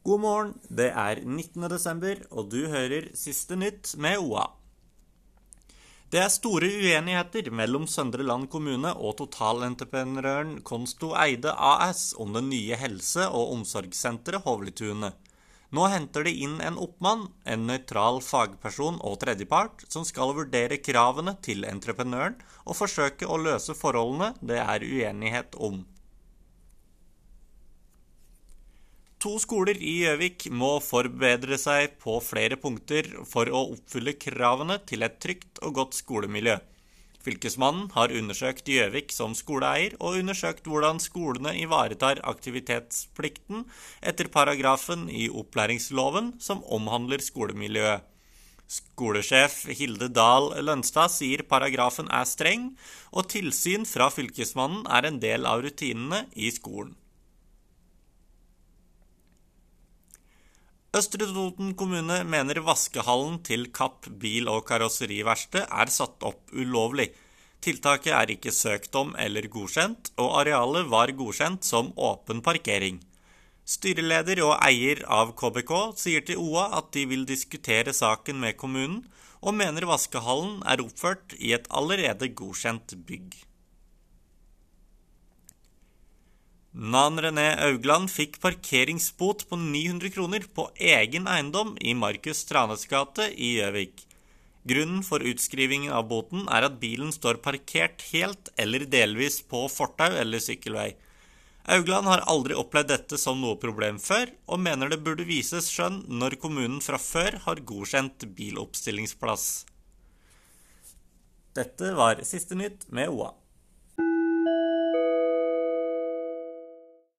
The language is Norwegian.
God morgen, det er 19. desember, og du hører Siste nytt med OA. Det er store uenigheter mellom Søndre Land kommune og totalentreprenøren Konsto Eide AS om det nye helse- og omsorgssenteret Hovletunet. Nå henter de inn en oppmann, en nøytral fagperson og tredjepart, som skal vurdere kravene til entreprenøren og forsøke å løse forholdene det er uenighet om. To skoler i Gjøvik må forbedre seg på flere punkter for å oppfylle kravene til et trygt og godt skolemiljø. Fylkesmannen har undersøkt Gjøvik som skoleeier, og undersøkt hvordan skolene ivaretar aktivitetsplikten etter paragrafen i opplæringsloven som omhandler skolemiljøet. Skolesjef Hilde Dahl Lønstad sier paragrafen er streng, og tilsyn fra Fylkesmannen er en del av rutinene i skolen. Østre Toten kommune mener vaskehallen til Kapp bil- og karosseriverksted er satt opp ulovlig. Tiltaket er ikke søkt om eller godkjent, og arealet var godkjent som åpen parkering. Styreleder og eier av KBK sier til OA at de vil diskutere saken med kommunen, og mener vaskehallen er oppført i et allerede godkjent bygg. Nan René Augland fikk parkeringsbot på 900 kroner på egen eiendom i Markus Stranes gate i Gjøvik. Grunnen for utskrivingen av boten er at bilen står parkert helt eller delvis på fortau eller sykkelvei. Augland har aldri opplevd dette som noe problem før, og mener det burde vises skjønn når kommunen fra før har godkjent biloppstillingsplass. Dette var siste nytt med OA.